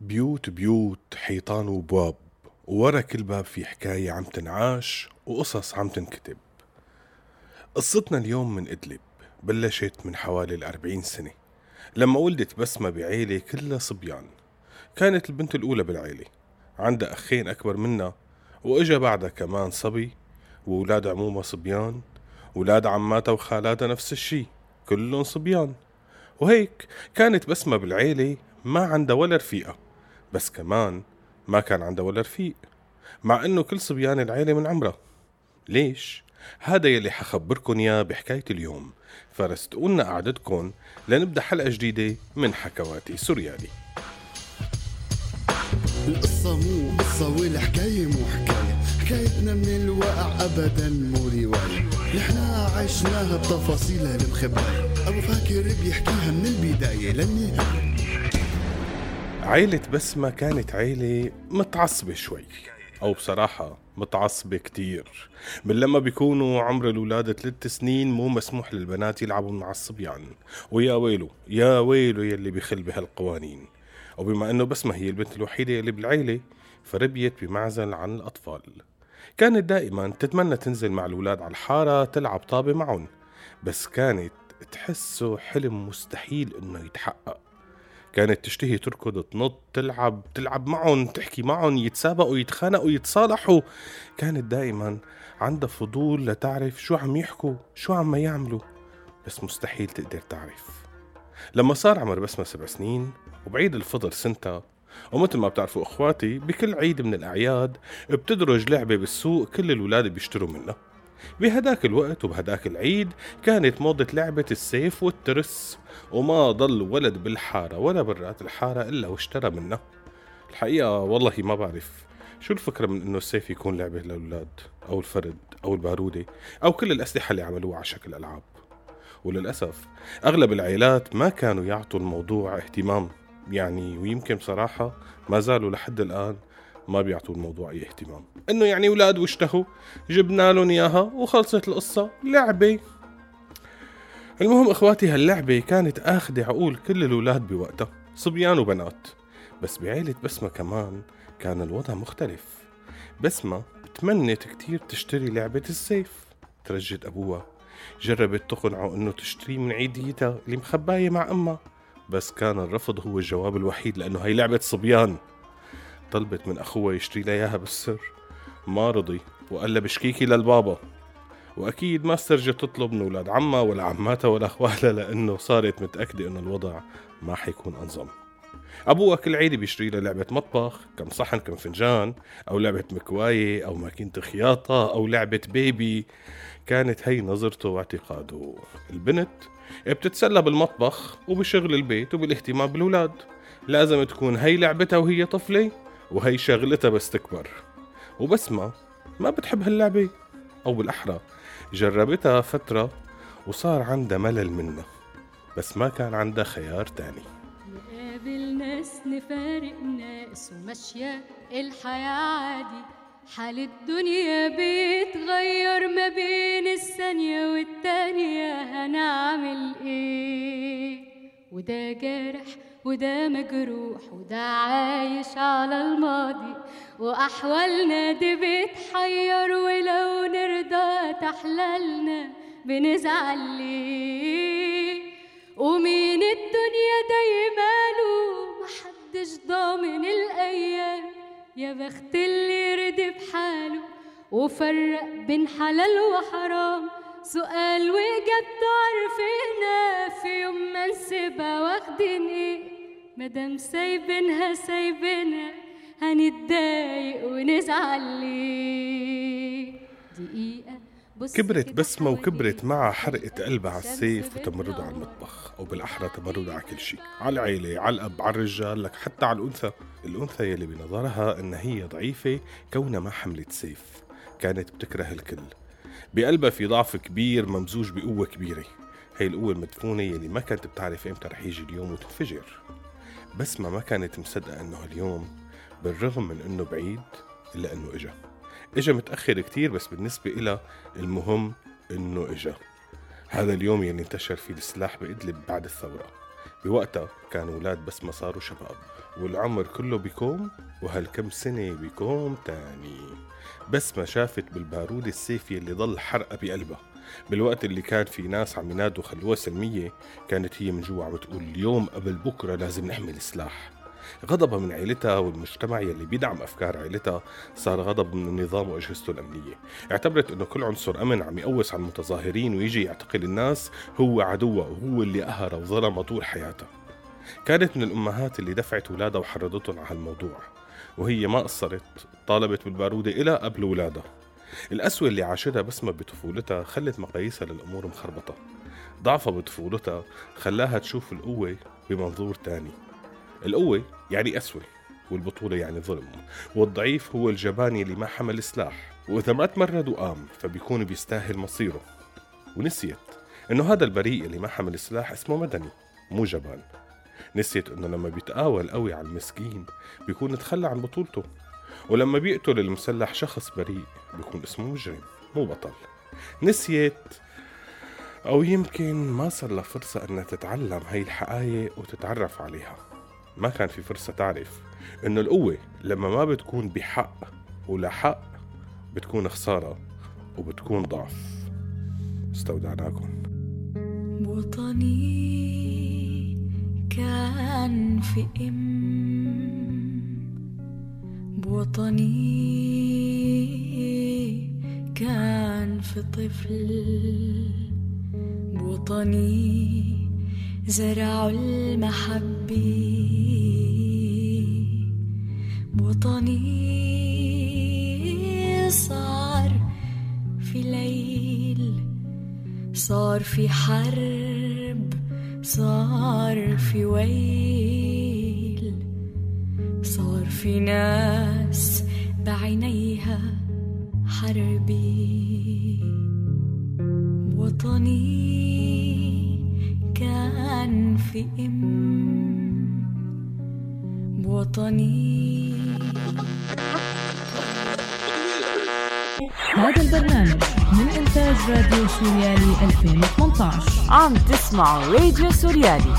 بيوت بيوت حيطان وبواب وورا كل باب في حكاية عم تنعاش وقصص عم تنكتب. قصتنا اليوم من إدلب بلشت من حوالي الأربعين سنة لما ولدت بسمة بعيلة كلها صبيان. كانت البنت الأولى بالعيلة عندها أخين أكبر منها وإجا بعدها كمان صبي وولاد عمومها صبيان ولاد عماتها وخالاتها نفس الشي كلهم صبيان. وهيك كانت بسمة بالعيلة ما عندها ولا رفيقة. بس كمان ما كان عندها ولا رفيق مع إنه كل صبيان العيلة من عمرها ليش؟ هذا يلي حخبركن إياه بحكاية اليوم. فرستقولنا قعدتكن لنبدأ حلقة جديدة من حكواتي سوريالي. القصة مو قصة والحكاية مو حكاية. حكايتنا من الواقع أبدا مو رواية. نحنا عشناها بتفاصيلها المخبأة أبو فاكر بيحكيها من البداية للنهاية. عيلة بسمة كانت عيلة متعصبة شوي. أو بصراحة متعصبة كتير. من لما بيكونوا عمر الولادة ثلاث سنين مو مسموح للبنات يلعبوا مع الصبيان. ويا ويلو يا ويلو يلي بيخل بهالقوانين. وبما أنه بسمة هي البنت الوحيدة اللي بالعيلة فربيت بمعزل عن الأطفال. كانت دائما تتمنى تنزل مع الولاد على الحارة تلعب طابة معهم. بس كانت تحسه حلم مستحيل إنه يتحقق. كانت تشتهي تركض تنط تلعب تلعب معهم تحكي معهم يتسابقوا يتخانقوا يتصالحوا. كانت دائما عندها فضول لتعرف شو عم يحكوا شو عم يعملوا. بس مستحيل تقدر تعرف. لما صار عمر بسمة سبع سنين وبعيد الفطر سنتها ومثل ما بتعرفوا أخواتي بكل عيد من الأعياد بتدرج لعبة بالسوق كل الولاد بيشتروا منها. بهداك الوقت وبهداك العيد كانت موضة لعبة السيف والترس وما ضل ولد بالحارة ولا برات الحارة إلا واشترى منها الحقيقة والله ما بعرف شو الفكرة من إنه السيف يكون لعبة للأولاد أو الفرد أو البارودة أو كل الأسلحة اللي عملوها على شكل ألعاب. وللأسف أغلب العائلات ما كانوا يعطوا الموضوع اهتمام يعني ويمكن بصراحة ما زالوا لحد الآن ما بيعطوا الموضوع أي اهتمام. إنه يعني أولاد واشتهوا جبنا لهم إياها وخلصت القصة. لعبة. المهم إخواتي هاللعبة كانت آخذة عقول كل الأولاد بوقتها صبيان وبنات. بس بعيلة بسمة كمان كان الوضع مختلف. بسمة تمنت كتير تشتري لعبة السيف. ترجت أبوها جربت تقنعه إنه تشتري من عيديتها اللي مخباية مع أمها. بس كان الرفض هو الجواب الوحيد لأنه هي لعبة صبيان. طلبت من أخوها يشتري لها إياها بالسر. ما رضي وقال لها بشكيكي للبابا. وأكيد ما استرجت تطلب من أولاد عمها ولا عماتها ولا أخوالها لأنه صارت متأكدة إنه الوضع ما حيكون أنظم. أبوها كل عيد بيشتري لها لعبة مطبخ كم صحن كم فنجان أو لعبة مكواية أو ماكينة خياطة أو لعبة بيبي. كانت هي نظرته واعتقاده. البنت بتتسلى بالمطبخ وبشغل البيت وبالاهتمام بالأولاد. لازم تكون هي لعبتها وهي طفلة. وهي شغلتها بس تكبر وبسمة ما بتحب هاللعبة. أو بالأحرى جربتها فترة وصار عندها ملل منها بس ما كان عندها خيار تاني. نقابل ناس نفارق ناس وماشية الحياة عادي حال الدنيا بيتغير ما بين الثانية والتانية هنعمل إيه؟ وده جارح وده مجروح وده عايش على الماضي وأحوالنا دي بتحير ولو نرضى تحللنا بنزعل ليه؟ ومين الدنيا دايماله محدش ضامن الأيام. يا بخت اللي رضي بحاله وفرق بين حلال وحرام. سؤال وإجابته عارفينها في يوم ما نسيبها واخدين إيه؟ مادام سايبينها سايبينها. هنتضايق ونزعل ليه دقيقة بص كبرت بسمة وكبرت. معها حرقة قلبها على السيف وتمردها على. المطبخ أو بالأحرى تمردها على كل شيء. على العيلة على الأب على الرجال لك حتى على الأنثى. الأنثى يلي بنظرها إن هي ضعيفة كونها ما حملت سيف. كانت بتكره الكل. بقلبها في ضعف كبير ممزوج بقوة كبيرة. هي القوة المدفونة يلي ما كانت بتعرف إمتى رح يجي اليوم وتنفجر. بسمة ما كانت مصدقة إنه اليوم بالرغم من إنه بعيد إلا إنه إجا. إجا متأخر كتير بس بالنسبة إلها المهم إنه إجا. هذا اليوم يلي انتشر فيه السلاح بإدلب بعد الثورة. بوقتها كان أولاد بسمة صاروا شباب والعمر كله بيكوم وهالكم سنة بيكوم تاني. بسمة شافت بالبارود السيفي اللي ضل حرقة بقلبها. بالوقت اللي كان في ناس عم ينادوا خلوها سلمية كانت هي من جوا عم تقول اليوم قبل بكرة لازم نحمل سلاح. غضبها من عيلتها والمجتمع يلي بيدعم أفكار عيلتها صار غضب من النظام وأجهزته الأمنية. اعتبرت أنه كل عنصر أمن عم يقوس على المتظاهرين ويجي يعتقل الناس هو عدوها وهو اللي قهر وظلم طول حياتها كانت من الأمهات اللي دفعت أولادها وحرضتهم على هالموضوع وهي ما قصرت طالبت بالبارودة إلى قبل ولادها. القسوة اللي عاشتها بسمة بطفولتها خلت مقاييسها للأمور مخربطة. ضعفها بطفولتها خلاها تشوف القوة بمنظور تاني. القوة يعني قسوة والبطولة يعني ظلم والضعيف هو الجبان اللي ما حمل سلاح. وإذا ما تمرد وقام فبيكون بيستاهل مصيره. ونسيت إنه هذا البريء اللي ما حمل سلاح اسمه مدني مو جبان. نسيت إنه لما بيتقاوى القوي على المسكين بيكون تخلى عن بطولته. ولما بيقتل المسلح شخص بريء بيكون اسمه مجرم مو بطل. نسيت أو يمكن ما صار لها فرصة إنها تتعلم هاي الحقايق وتتعرف عليها. ما كان في فرصة تعرف إنه القوة لما ما بتكون بحق ولا حق بتكون خسارة وبتكون ضعف. استودعناكم. وطني كان في بوطني كان في طفل. بوطني زرع المحبة. بوطني صار في ليل صار في حرب صار في ويل. صار في ناس بعينيها حربي. وطني كان في إم. بوطني هذا البرنامج من إنتاج راديو سوريالي 2018 عم تسمعوا راديو سوريالي.